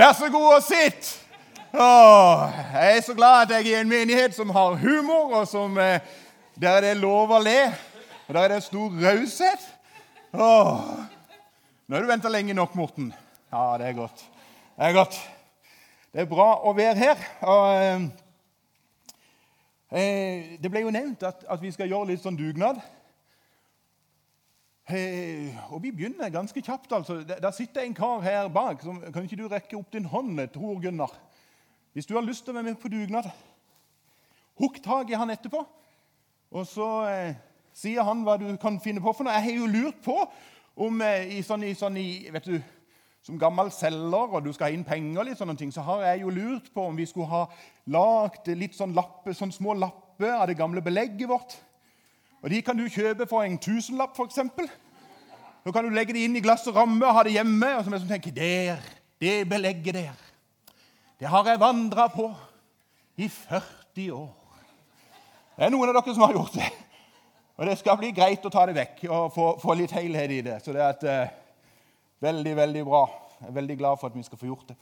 Vær så god og sitt! Åh, jeg er så glad at jeg er i en menighet som har humor, og som, eh, der er det lov å le. Og der er det stor raushet. Nå har du venta lenge nok, Morten. Ja, det er godt. Det er godt. Det er bra å være her. Og, eh, eh det ble jo nevnt at, at, vi skal gjøre litt sånn dugnad. Eh, og vi begynner ganske kjapt. altså. Der, sitter en kar her bak. Som, kan ikke du rekke opp din hånd, Tor Gunnar? Hvis du har lyst til å være med på dugnad, hukk tak i han etterpå. Og så eh, sier han hva du kan finne på for noe. Jeg har jo lurt på om eh, i sånn, i, sånn i, vet du, Som gammel selger og du skal ha inn penger, litt sånne ting, så har jeg jo lurt på om vi skulle ha lagd litt sånn, lappe, sånn små lapper av det gamle belegget vårt. Og De kan du kjøpe for en tusenlapp, f.eks. Så kan du legge det inn i glass og ramme og ha det hjemme. Og så som tenker, der, det belegget der det har jeg vandra på i 40 år. Det er noen av dere som har gjort det. Og det skal bli greit å ta det vekk og få, få litt helhet i det. Så det er et, uh, veldig, veldig bra. Jeg er veldig glad for at vi skal få gjort det.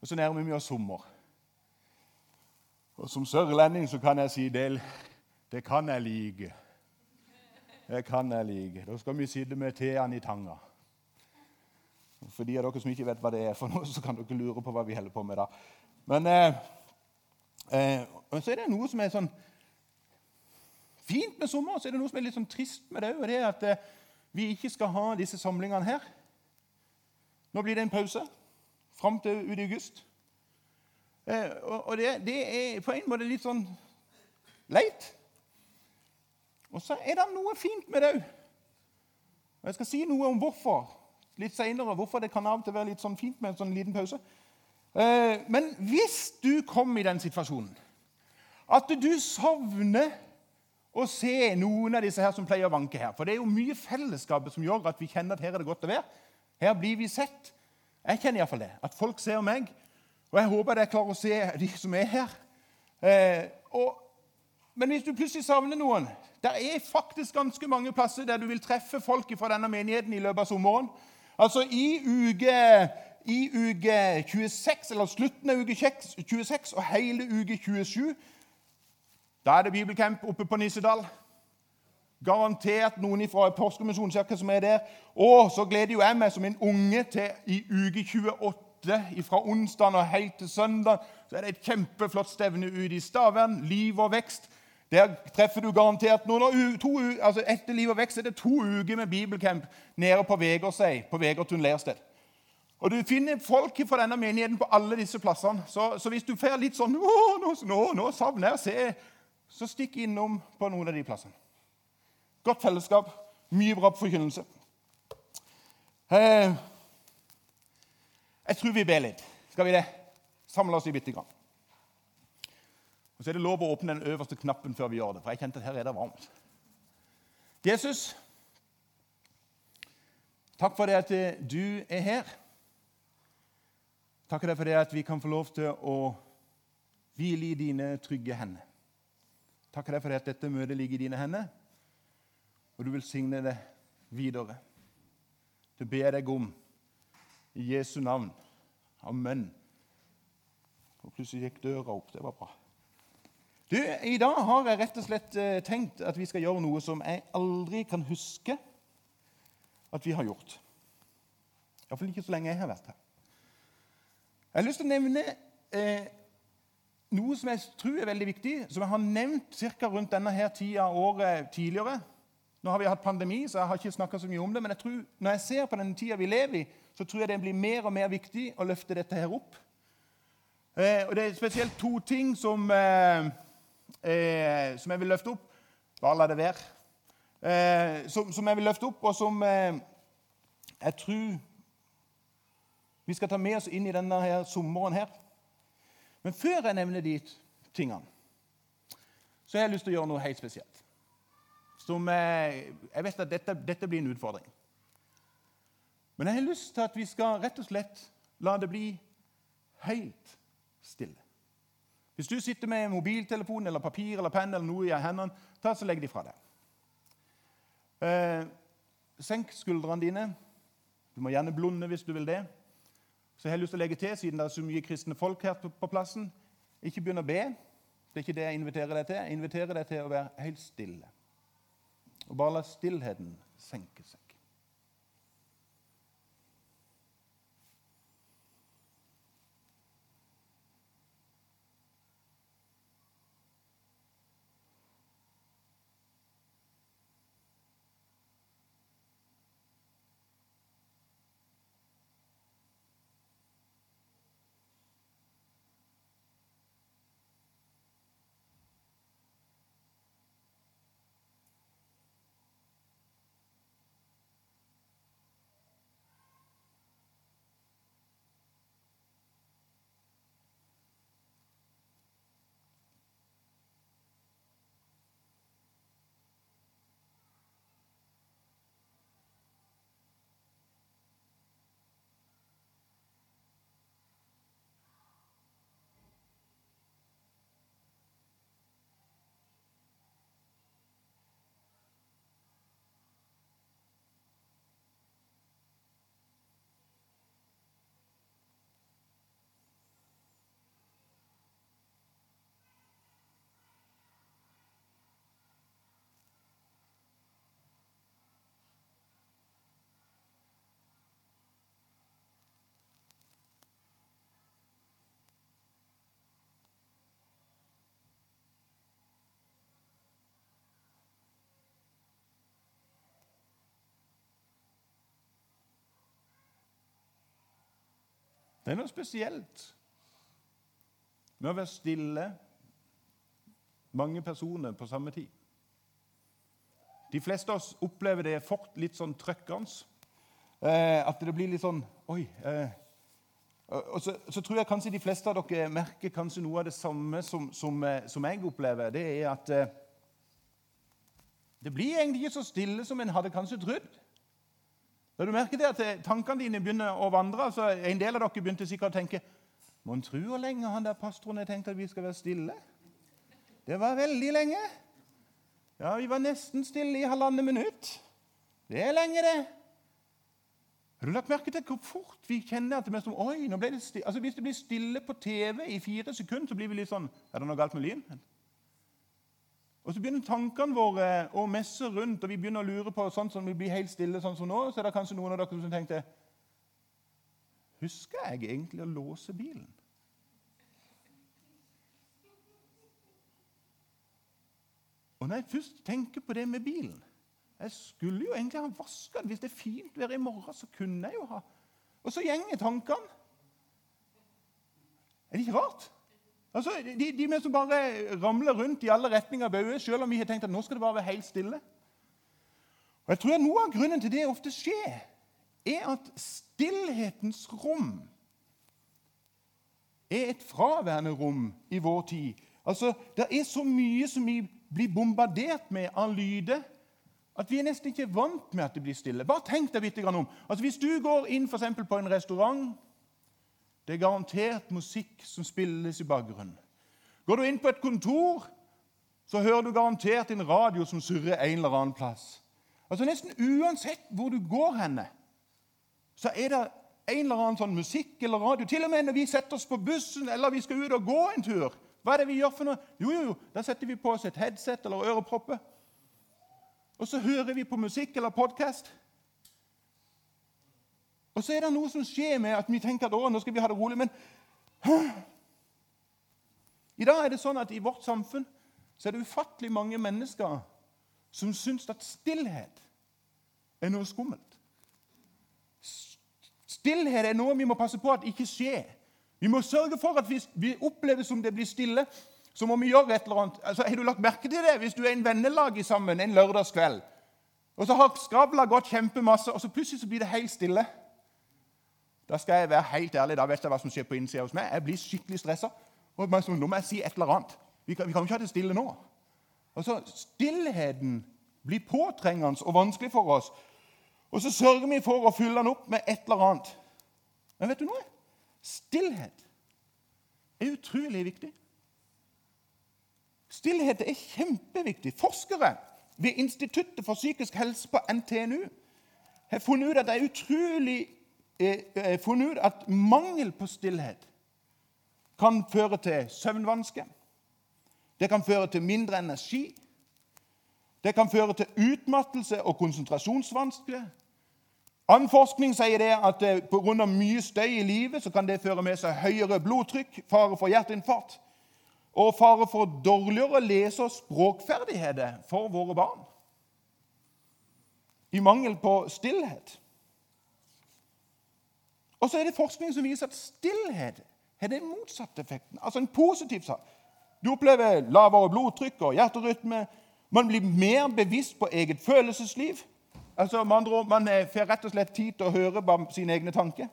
Og så nærmer vi oss sommer. Og som sørlending så kan jeg si det, det kan jeg like. Det kan jeg like. Da skal vi sitte med teene i tanga. For de av dere som ikke vet hva det er for noe, så kan dere lure på hva vi holder på med da. Men eh, eh, så er det noe som er sånn fint med sommer, så er det noe som er litt sånn trist med det òg. Det er at eh, vi ikke skal ha disse samlingene her. Nå blir det en pause fram til ut i august. Eh, og det, det, er på en måte litt sånn leit. Og så er det noe fint med det òg. Og jeg skal si noe om hvorfor litt seinere hvorfor det kan av og til være litt sånn fint med en sånn liten pause. Eh, men hvis du kom i den situasjonen at du savner å se noen av disse her som pleier å vanke her For det er jo mye fellesskapet som gjør at vi kjenner at her er det godt å være. Her blir vi sett. Jeg kjenner iallfall det. At folk ser meg. Og jeg håper jeg klarer å se de som er her. Eh, og, men hvis du plutselig savner noen Det er faktisk ganske mange plasser der du vil treffe folk fra denne menigheten i løpet av sommeren. Altså i uke, i uke 26, eller slutten av uke 26 og hele uke 27 Da er det bibelcamp oppe på Nissedal. Garantert noen fra Porsgrunn hva som er der. Og så gleder jo jeg meg som en unge til i uke 28, fra onsdag og helt til søndag, så er det et kjempeflott stevne ute i Stavern. Liv og vekst. Der treffer du garantert noen. To, altså etter Liv og vekst er det to uker med bibelcamp nede på Vegårshei, på Vegårtun leirsted. Og Du finner folk fra denne menigheten på alle disse plassene. Så, så hvis du får litt sånn nå, nå, nå savner jeg å se, så stikk innom på noen av de plassene. Godt fellesskap, mye bra forkynnelse. Eh, jeg tror vi ber litt. Skal vi det? Samle oss i bitte grann. Og Så er det lov å åpne den øverste knappen før vi gjør det, for jeg kjente at her er det varmt. Jesus, takk for det at du er her. Takk for det at vi kan få lov til å hvile i dine trygge hender. Takk for det at dette møtet ligger i dine hender, og du velsigner det videre. Det ber deg om i Jesu navn. Amen. Og plutselig gikk døra opp. Det var bra. Du, I dag har jeg rett og slett eh, tenkt at vi skal gjøre noe som jeg aldri kan huske at vi har gjort. Iallfall ikke så lenge jeg har vært her. Jeg har lyst til å nevne eh, noe som jeg tror er veldig viktig, som jeg har nevnt ca. rundt denne her tida året tidligere. Nå har vi hatt pandemi, så jeg har ikke snakka så mye om det. Men jeg tror, når jeg ser på den tida vi lever i, så tror jeg det blir mer og mer viktig å løfte dette her opp. Eh, og Det er spesielt to ting som eh, eh, som jeg vil løfte opp. Bare la det være. Eh, som, som, jeg vil løfte opp, og som eh, jeg tror vi skal ta med oss inn i denne her sommeren her. Men før jeg nevner de tingene, så har jeg lyst til å gjøre noe helt spesielt. Som eh, Jeg vet at dette, dette blir en utfordring. Men jeg har lyst til at vi skal rett og slett la det bli helt stille. Hvis du sitter med mobiltelefon eller papir eller penn eller noe i hendene, ta så legg de fra deg. Eh, senk skuldrene dine. Du må gjerne blunde hvis du vil det. Så jeg har lyst til å legge til, siden det er så mye kristne folk her på, på plassen, ikke begynn å be. Det er ikke det jeg inviterer deg til. Jeg inviterer deg til å være helt stille. Og bare la stillheten senke seg. Det er noe spesielt med å være stille mange personer på samme tid. De fleste av oss opplever det fort litt sånn trøkkende. Eh, at det blir litt sånn Oi. Eh, og så, så, tror jeg kanskje de fleste av dere merker kanskje noe av det samme som, som, eh, som jeg opplever. Det er at eh, det blir egentlig ikke så stille som en hadde kanskje trodd. Da du merker det at eh, tankene dine begynner å vandre, så En del av dere begynte sikkert å tenke Mon tru hvor lenge han der pastoren har tenkt at vi skal være stille? Det var veldig lenge. Ja, vi var nesten stille i halvannet minutt. Det er lenge, det. Har du lagt merke til hvor fort vi kjenner at det er som, Oi, nå ble det stille. Altså, Hvis det blir stille på TV i fire sekunder, så blir vi litt sånn Er det noe galt med lyden? Og Så begynner tankene våre å messe rundt, og vi begynner å lure på sånn som vi blir helt stille sånn som nå. Så er det kanskje noen av dere som tenkte Husker jeg egentlig å låse bilen? Og når jeg først tenker på det med bilen Jeg skulle jo egentlig ha vaska den. Hvis det er fint vær i morgen, så kunne jeg jo ha Og så gjenger tankene. Er det ikke rart? Altså, de, de med som bare ramler rundt i alle retninger bauer, selv om vi har tenkt at nå skal det bare være helt stille. Og jeg tror at Noe av grunnen til det ofte skjer, er at stillhetens rom er et fraværende rom i vår tid. Altså, Det er så mye som vi blir bombardert med av lyder at vi er nesten ikke vant med at det blir stille. Bare tenk deg litt om. Altså, Hvis du går inn for på en restaurant det er garantert musikk som spilles i bakgrunnen. Går du inn på et kontor, så hører du garantert en radio som surrer en eller annen plass. Altså Nesten uansett hvor du går henne, så er det en eller annen sånn musikk eller radio. Til og med når vi setter oss på bussen eller vi skal ut og gå en tur. Hva er det vi gjør for noe? Jo, jo, jo, Da setter vi på oss et headset eller ørepropper. Og så hører vi på musikk eller podkast. Og så er det noe som skjer med at vi tenker at nå skal vi ha det rolig. Men i dag er det sånn at i vårt samfunn så er det ufattelig mange mennesker som syns at stillhet er noe skummelt. Stillhet er noe vi må passe på at ikke skjer. Vi må sørge for at hvis vi opplever som det blir stille, så må vi gjøre et eller annet. Altså, har du lagt merke til det hvis du er en vennelag sammen en lørdagskveld, og så har skravla gått kjempemasse, og så plutselig så blir det helt stille? Da skal jeg være helt ærlig, da vet jeg hva som skjer på innsida hos meg. Jeg blir skikkelig stressa. Nå må jeg si et eller annet. Vi kan, vi kan ikke ha det stille nå. Altså, Stillheten blir påtrengende og vanskelig for oss. Og så sørger vi for å fylle den opp med et eller annet. Men vet du noe? Stillhet er utrolig viktig. Stillhet er kjempeviktig. Forskere ved Instituttet for psykisk helse på NTNU har funnet ut at det er utrolig eh, funnet ut at mangel på stillhet kan føre til søvnvansker. Det kan føre til mindre energi. Det kan føre til utmattelse og konsentrasjonsvansker. Annen forskning sier det at eh, pga. mye støy i livet så kan det føre med seg høyere blodtrykk, fare for hjerteinfarkt og fare for dårligere lese- og språkferdigheter for våre barn. I mangel på stillhet. Og så er det forskning som viser at stillhet har den motsatte effekten. Altså en positiv sak. Du opplever lavere blodtrykk og hjerterytme. Man blir mer bevisst på eget følelsesliv. Altså, med andre Man får rett og slett tid til å høre på sine egne tanker.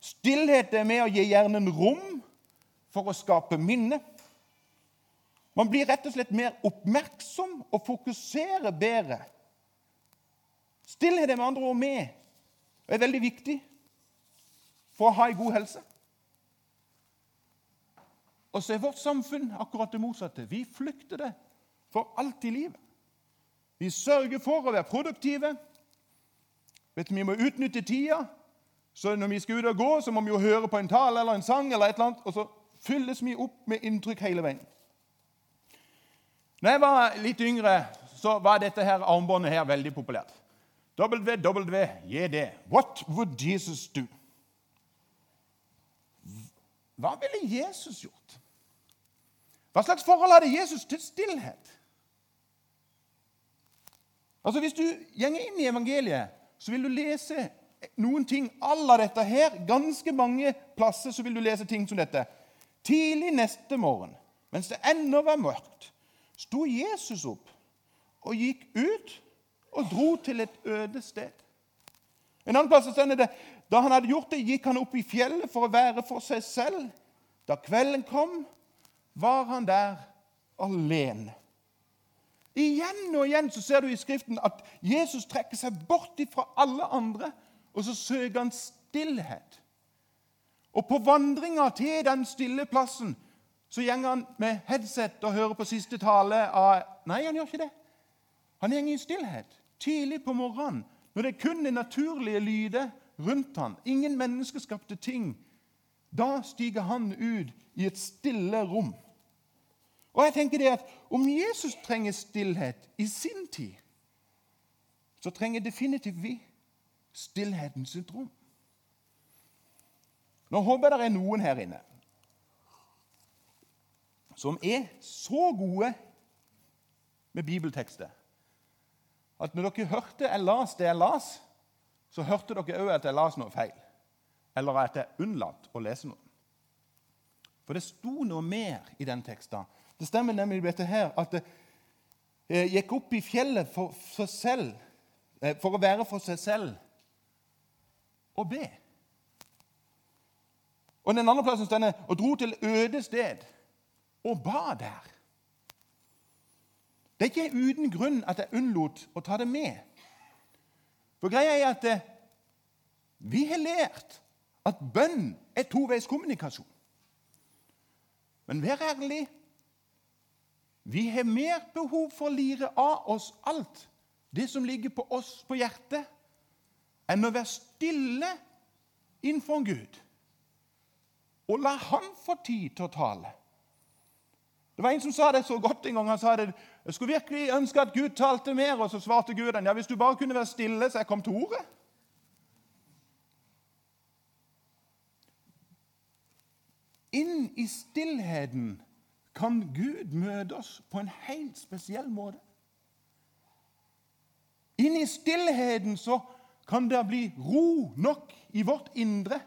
Stillhet er med å gi hjernen rom for å skape minne. Man blir rett og slett mer oppmerksom og fokuserer bedre. Stillhet er med andre ord med og er veldig viktig for å ha en god helse. Og så er vårt samfunn akkurat det motsatte. Vi flykter det for alt i livet. Vi sørger for å være produktive. Vet Vi må utnytte tida. Så når vi skal ut og gå, så må vi jo høre på en tale eller en sang, eller et eller annet, og så fylles vi opp med inntrykk hele veien. Når jeg var litt yngre, så var dette her armbåndet her veldig populært. WWJD. What would Jesus do? Hva ville Jesus gjort? Hva slags forhold hadde Jesus til stillhet? Altså Hvis du gjenger inn i evangeliet, så vil du lese noen ting à la dette her. Ganske mange plasser så vil du lese ting som dette. Tidlig neste morgen, mens det ennå var mørkt, sto Jesus opp og gikk ut og dro til et øde sted. En annen plass står det da han hadde gjort det, gikk han opp i fjellet for å være for seg selv. Da kvelden kom, var han der alene. Igjen og igjen så ser du i Skriften at Jesus trekker seg bort fra alle andre, og så søker han stillhet. Og på vandringa til den stille plassen så går han med headset og hører på siste tale av Nei, han gjør ikke det. Han går i stillhet tidlig på morgenen, når det kun er naturlige lyder rundt han, ingen menneskeskapte ting. Da stiger han ut i et stille rom. Og jeg tenker det at Om Jesus trenger stillhet i sin tid, så trenger definitivt vi stillhetens sitt rom. Nå håper jeg det er noen her inne som er så gode med bibeltekster at når dere hørte jeg las det jeg las, så hørte dere òg at jeg leste noe feil. Eller at jeg unnlatt å lese noe. For det sto noe mer i den teksten det stemmer nemlig dette her, at det eh, gikk opp i fjellet for, for, selv, eh, for å være for seg selv og be. Og den andre plassen står det og dro til øde sted og ba der. Det er ikke uten grunn at jeg unnlot å ta det med. For greia er at eh, vi har lært at bønn er toveiskommunikasjon. Men vær ærlig vi har mer behov for å lire av oss alt det som ligger på oss på hjertet, enn å være stille innenfor Gud og la Han få tid til å tale. Det var En som sa det så godt en gang. Han sa det, jeg skulle virkelig ønske at Gud talte mer. Og så svarte Gud ja, hvis du bare kunne være stille, så jeg kom til ordet. Inn i stillheten kan Gud møte oss på en helt spesiell måte. Inn i stillheten så kan det bli ro nok i vårt indre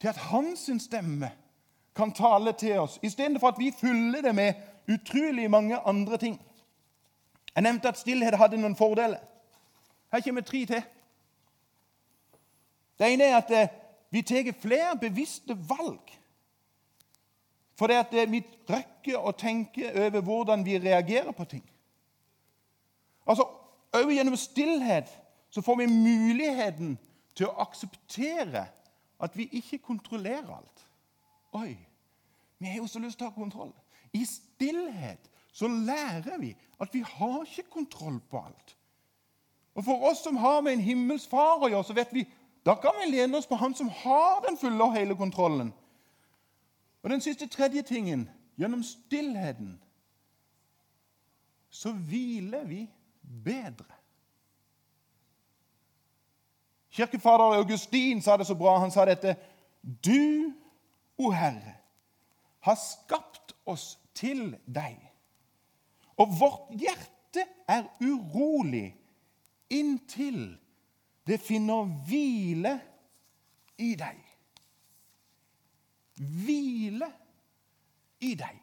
til at hans stemme kan tale til oss, istedenfor at vi fyller det med utrolig mange andre ting. Jeg nevnte at stillhet hadde noen fordeler. Her kommer tre til. Det ene er at eh, vi tar flere bevisste valg for det at vi rekker å tenke over hvordan vi reagerer på ting. Altså, Også gjennom stillhet så får vi muligheten til å akseptere at vi ikke kontrollerer alt. Oi, vi har jo så lyst til å ha kontroll. I stillhet så lærer vi at vi har ikke kontroll på alt. Og For oss som har med en himmels far å gjøre, så vet vi da kan vi lene oss på han som har den fulle og hele kontrollen. Og den siste tredje tingen gjennom stillheten så hviler vi bedre. Kirkefader Augustin sa det så bra. Han sa dette Du, o Herre, har skapt oss til deg, og vårt hjerte er urolig inntil det finner hvile i deg. Hvile i deg.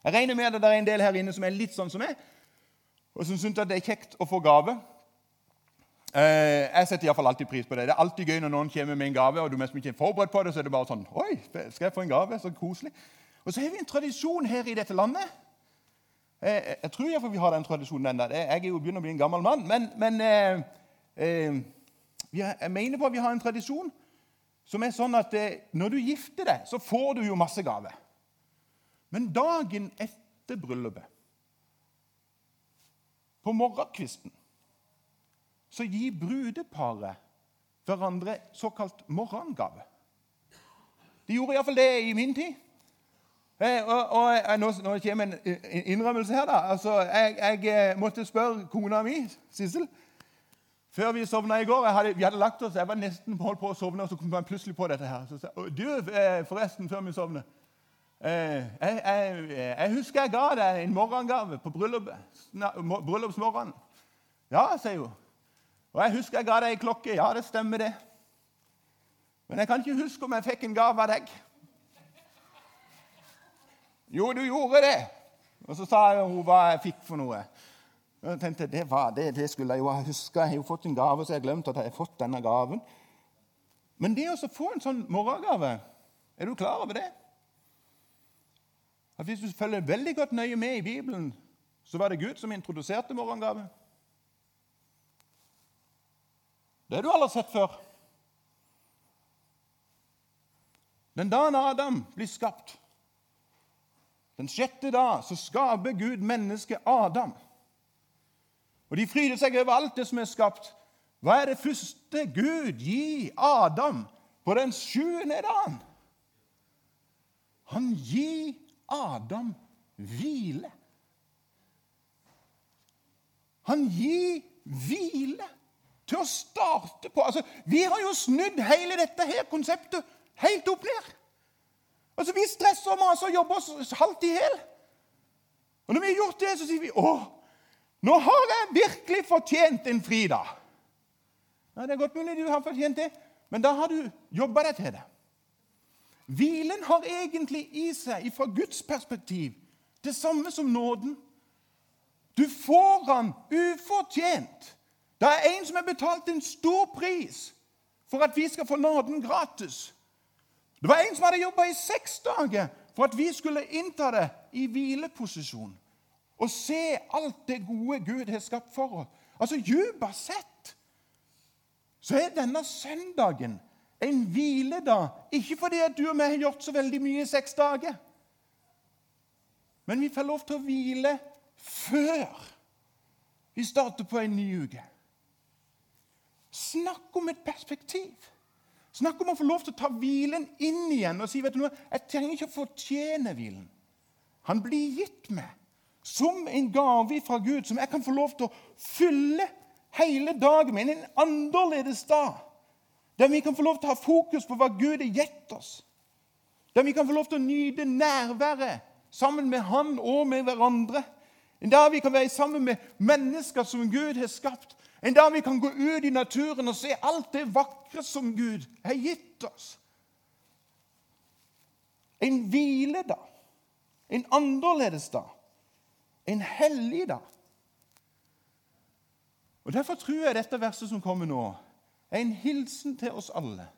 Jeg regner med at det er en del her inne som er litt sånn som meg, og som syns det er kjekt å få gave. Eh, jeg setter iallfall alltid pris på det. Det er alltid gøy når noen kommer med en gave, og du mest ikke er forberedt på det, så er det bare sånn Oi, skal jeg få en gave? Så koselig. Og så har vi en tradisjon her i dette landet. Eh, jeg tror iallfall vi har den tradisjonen ennå. Jeg er jo begynner å bli en gammel mann. Men, men eh, eh, jeg mener på at vi har en tradisjon som er sånn at eh, når du gifter deg, så får du jo masse gaver. Men dagen etter bryllupet, på morgenkvisten, så gir brudeparet hverandre såkalt morgengave. De gjorde iallfall det i min tid. Eh, og, og, og nå, nå, kommer en innrømmelse her. da. Altså, jeg, jeg, eh, måtte spørre kona mi, Sissel, før vi sovna i går. Hadde, vi hadde lagt oss, Jeg var nesten holdt på å sovne, og så kom jeg plutselig på dette. her. Så, du, eh, forresten, før vi sovner jeg, jeg, jeg, husker jeg ga deg en morgengave på bryllupet. bryllupsmorgenen. Ja, sier hun. Og jeg husker jeg ga deg ei klokke. Ja, det stemmer, det. Men jeg kan ikke huske om jeg fikk en gave av deg. Jo, du gjorde det. Og så sa hun hva jeg fikk for noe. Og jeg tenkte, det, var, det, det skulle jeg jo ha huska. Jeg har jo fått en gave, så jeg har glemt at jeg har fått denne gaven. Men det å få en sånn morgengave, er du klar over det? At Hvis du følger veldig godt nøye med i Bibelen, så var det Gud som introduserte morgengave. Det har du aldri sett før. Den dagen Adam blir skapt, den sjette dag, så skaper Gud mennesket Adam. Og de fryder seg over alt det som er skapt. Hva er det første Gud gir Adam på den sjuende dagen? Han gir Adam hvile. Han gir hvile til å starte på. Altså, vi har jo snudd hele dette her konseptet helt opp ned. Altså, Vi stresser og maser og jobber oss halvt i hjel. Og når vi har gjort det, så sier vi å, nå har jeg virkelig fortjent en fridag. Ja, Det er godt mulig du har fortjent det, men da har du jobba deg til det. Hvilen har egentlig i seg, fra Guds perspektiv, det samme som nåden. Du får han ufortjent. Det er en som har betalt en stor pris for at vi skal få nåden gratis. Det var en som hadde jobba i seks dager for at vi skulle innta det i hvileposisjon og se alt det gode Gud har skapt for oss. Altså, Dypest sett så er denne søndagen en hviledag. Ikke fordi at du og vi har gjort så veldig mye i seks dager, men vi får lov til å hvile før vi starter på en ny uke. Snakk om et perspektiv. Snakk om å få lov til å ta hvilen inn igjen og si vet du noe, jeg trenger ikke å fortjene hvilen. Han blir gitt meg som en gave fra Gud, som jeg kan få lov til å fylle hele dagen med. En annerledes dag. Der vi kan få lov til å ha fokus på hva Gud har gitt oss. Der vi kan få lov til å nyte nærværet sammen med Han og med hverandre. Dag vi kan være sammen med mennesker som Gud har skapt. En dag vi kan gå ut i naturen og se alt det vakre som Gud har gitt oss. En hviledag. En annerledes dag. En hellig dag. Og Derfor tror jeg dette verset som kommer nå, er en hilsen til oss alle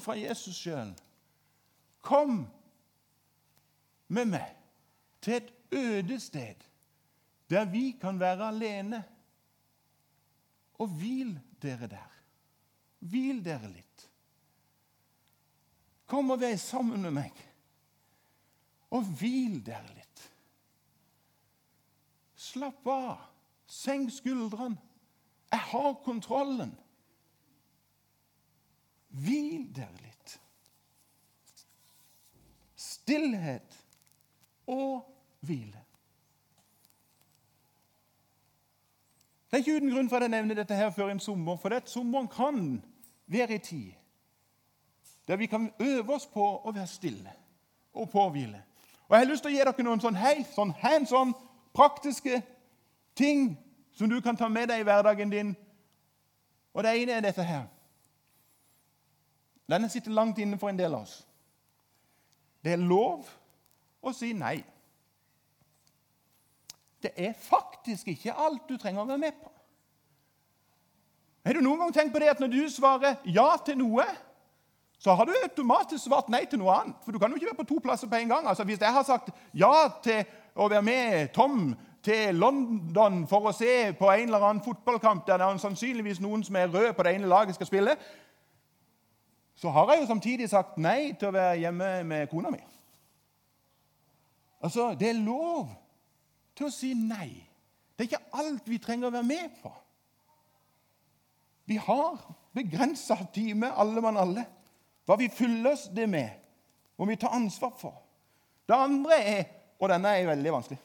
fra Jesus sjøl. Kom med meg til et øde sted der vi kan være alene og hvil dere der. Hvil dere litt. Kom og vær sammen med meg, og hvil dere litt. Slapp av. Senk skuldrene. Jeg har kontrollen. Hvil dere litt. Stillhet og hvile. Det er ikke uten grunn for at jeg nevner dette her før en sommer, for det sommeren kan være en tid der vi kan øve oss på å være stille og påhvile. Og Jeg har lyst til å gi dere noen sånn helt sånn hands on, praktiske ting som du kan ta med deg i hverdagen din. Og det ene er dette her. Denne sitter langt inne for en del av oss. Det er lov å si nei. Det er faktisk ikke alt du trenger å være med på. Har du noen gang tenkt på det at når du svarer ja til noe, så har du automatisk svart nei til noe annet? For du kan jo ikke være på to plasser på en gang. Altså, Hvis jeg har sagt ja til å være med Tom til London for å se på en eller annen fotballkamp der det er sannsynligvis noen som er rød på det ene laget, skal spille, så har jeg jo samtidig sagt nei til å være hjemme med kona mi. Altså, Det er lov til å si nei. Det er ikke alt vi trenger å være med på. Vi har begrensa time, alle mann alle. Hva vi fyller oss det med, må vi ta ansvar for. Det andre er Og denne er veldig vanskelig.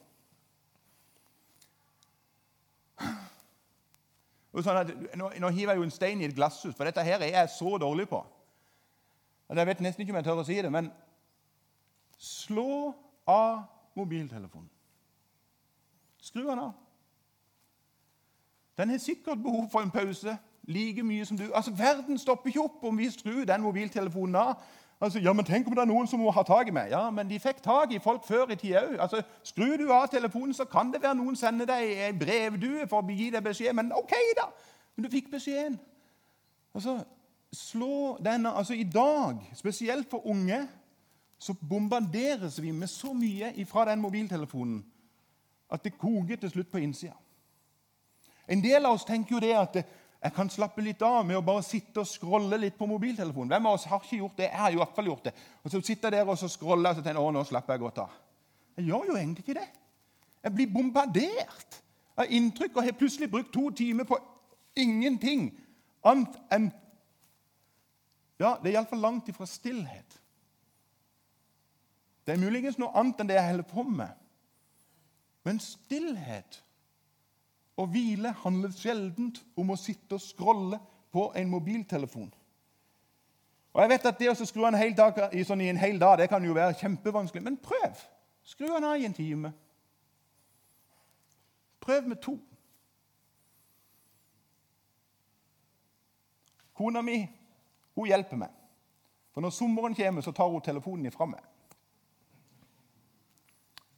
Sånn nå, nå, hiver jeg jo en stein i et glasshus, for dette her er jeg så dårlig på. Jeg vet nesten ikke om jeg tør å si det, men slå av mobiltelefonen. Skru den av. Den har sikkert behov for en pause like mye som du. Altså, Verden stopper ikke opp om vi skrur den mobiltelefonen av. Altså, ja, men Tenk om det er noen som må ha tak i meg. Ja, Men de fikk tak i folk før i tida òg. Altså, skrur du av telefonen, så kan det være noen sender deg en brevdue for å gi deg beskjed. Men OK, da! Men du fikk beskjeden. Altså, slå denne, altså I dag, spesielt for unge, så bombarderes vi med så mye fra den mobiltelefonen at det koker til slutt på innsida. En del av oss tenker jo det at jeg kan slappe litt av med å bare sitte og scrolle litt på mobiltelefonen. Hvem av oss har ikke gjort det? Jeg har i hvert fall gjort det. Og så sitter jeg der og så scroller og så tenker jeg, å, nå slapper jeg godt av. Jeg gjør jo egentlig ikke det. Jeg blir bombardert av inntrykk og har plutselig brukt to timer på ingenting annet enn Ja, det er iallfall langt ifra stillhet. Det er muligens noe annet enn det jeg holder på med. Men stillhet og hvile handler sjelden om å sitte og scrolle på en mobiltelefon. Og jeg vet at Det å skru en dag, i, sånn i en hel dag det kan jo være kjempevanskelig, men prøv. Skru den av i en time. Prøv med to. Kona mi hun hjelper meg. For når sommeren kommer, så tar hun telefonen ifra meg.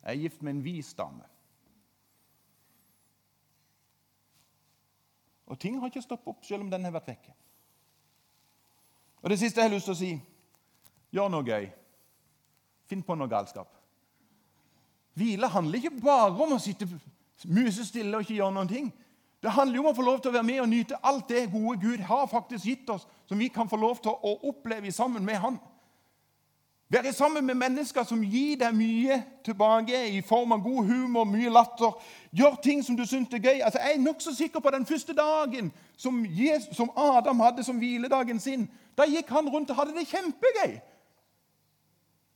Jeg er gift med en vis dame. Og ting har ikke stoppet opp selv om den har vært vekke. Og Det siste jeg har lyst til å si gjør noe gøy. Finn på noe galskap. Hvile handler ikke bare om å sitte musestille og ikke gjøre noen ting. Det handler jo om å få lov til å være med og nyte alt det gode Gud har faktisk gitt oss, som vi kan få lov til å oppleve sammen med Han. Være sammen med mennesker som gir deg mye tilbake i form av god humor, mye latter. Gjør ting som du syns er gøy. Altså, jeg er nokså sikker på den første dagen som, Jesus, som, Adam hadde som hviledagen sin. Da gikk han rundt og hadde det kjempegøy.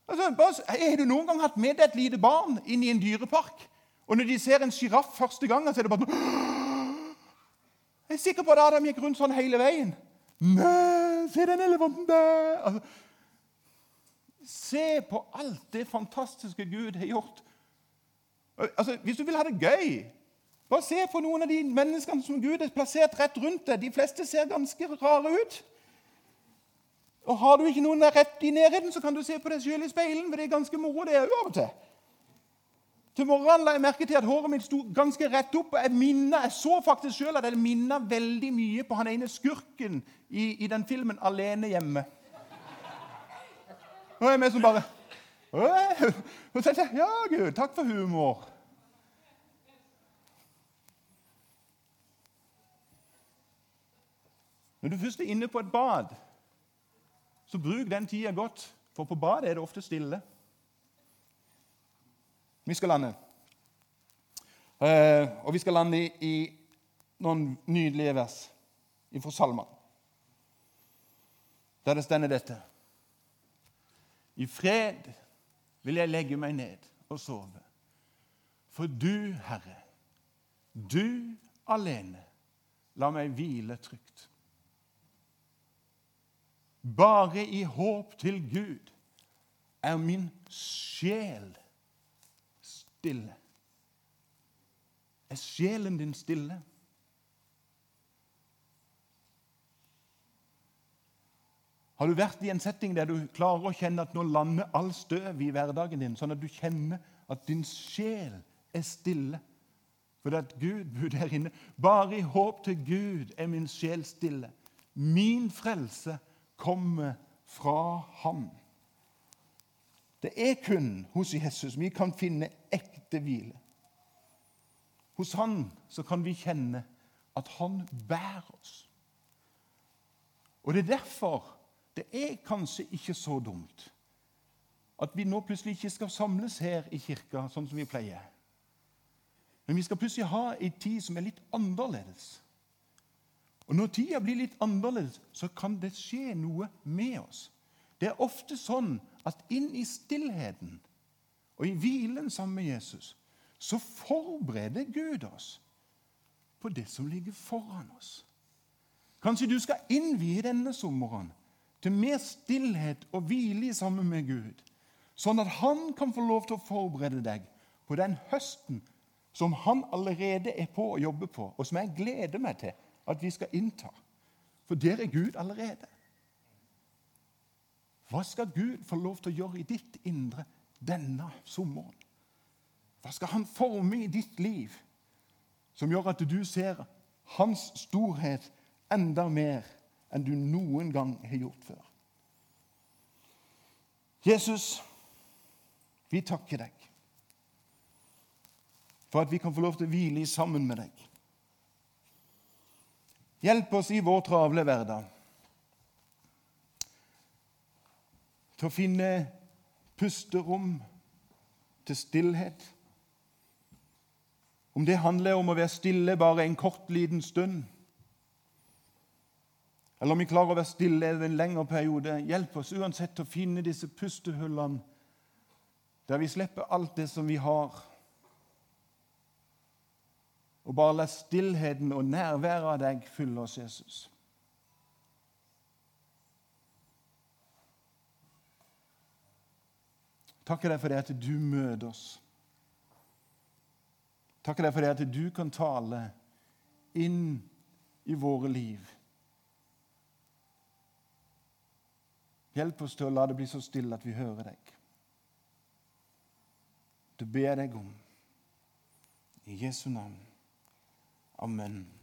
Altså, bare, har du noen gang hatt med deg et lite barn inn i en dyrepark? Og når de ser en sjiraff første gang, så er det bare sånn Jeg er sikker på at Adam gikk rundt sånn hele veien. Nei, se den elefanten der! Altså, Se på alt det fantastiske Gud har gjort. Altså, Hvis du vil ha det gøy, bare se på noen av de menneskene som Gud har plassert rett rundt deg. De fleste ser ganske rare ut. Og Har du ikke noen rett i nærheten, så kan du se på deg sjøl i speilen. for det er ganske moro det av og til. Til morgenen la jeg merke til at håret mitt sto ganske rett opp. og Jeg, minnet, jeg så faktisk sjøl at jeg minna veldig mye på han ene skurken i, i den filmen 'Alene hjemme'. Nå er vi som bare Og så Ja, Gud, takk for humor. Når du først er inne på et bad, så bruk den tida godt, for på badet er det ofte stille. Vi skal lande. Eh, og vi skal lande i noen nydelige vers fra Salman, der det stender dette. I fred vil jeg legge meg ned og sove, for du, Herre, du alene, la meg hvile trygt. Bare i håp til Gud er min sjel stille. Er sjelen din stille? Har du vært i en setting der du klarer å kjenne at nå lander all støv i hverdagen din, sånn at du kjenner at din sjel er stille? For det er at Gud der inne. Bare i håp til Gud er min sjel stille. Min frelse kommer fra Ham. Det er kun hos Jesus vi kan finne ekte hvile. Hos Han så kan vi kjenne at Han bærer oss. Og Det er derfor det er kanskje ikke så dumt at vi nå plutselig ikke skal samles her i kirka sånn som vi pleier. Men vi skal plutselig ha en tid som er litt annerledes. Og Når tida blir litt annerledes, så kan det skje noe med oss. Det er ofte sånn at inn i stillheten og i hvilen sammen med Jesus så forbereder Gud oss på det som ligger foran oss. Kanskje du skal innvie denne sommeren til mer stillhet og hvile sammen med Gud, sånn at han kan få lov til å forberede deg på den høsten som han allerede er på å jobbe på, og som jeg gleder meg til at vi skal innta. For der er Gud allerede. Hva skal Gud få lov til å gjøre i ditt indre denne sommeren? Hva skal Han forme i ditt liv som gjør at du ser Hans storhet enda mer enn du noen gang har gjort før? Jesus, vi takker deg for at vi kan få lov til å hvile sammen med deg. Hjelp oss i vår travle hverdag til å finne pusterom til stillhet. Om det handler om å være stille bare en kort, liten stund, eller om vi klarer å være stille over en lengre periode, hjelp oss uansett å finne disse pustehullene der vi slipper alt det som vi har og bare la stillheten og nærværet av deg fylle oss, Jesus. Takker deg for det at du møter oss. Takker deg for det at du kan tale inn i våre liv. Hjelp oss til å la det bli så stille at vi hører deg. Du ber deg om. I Jesu navn. Amen.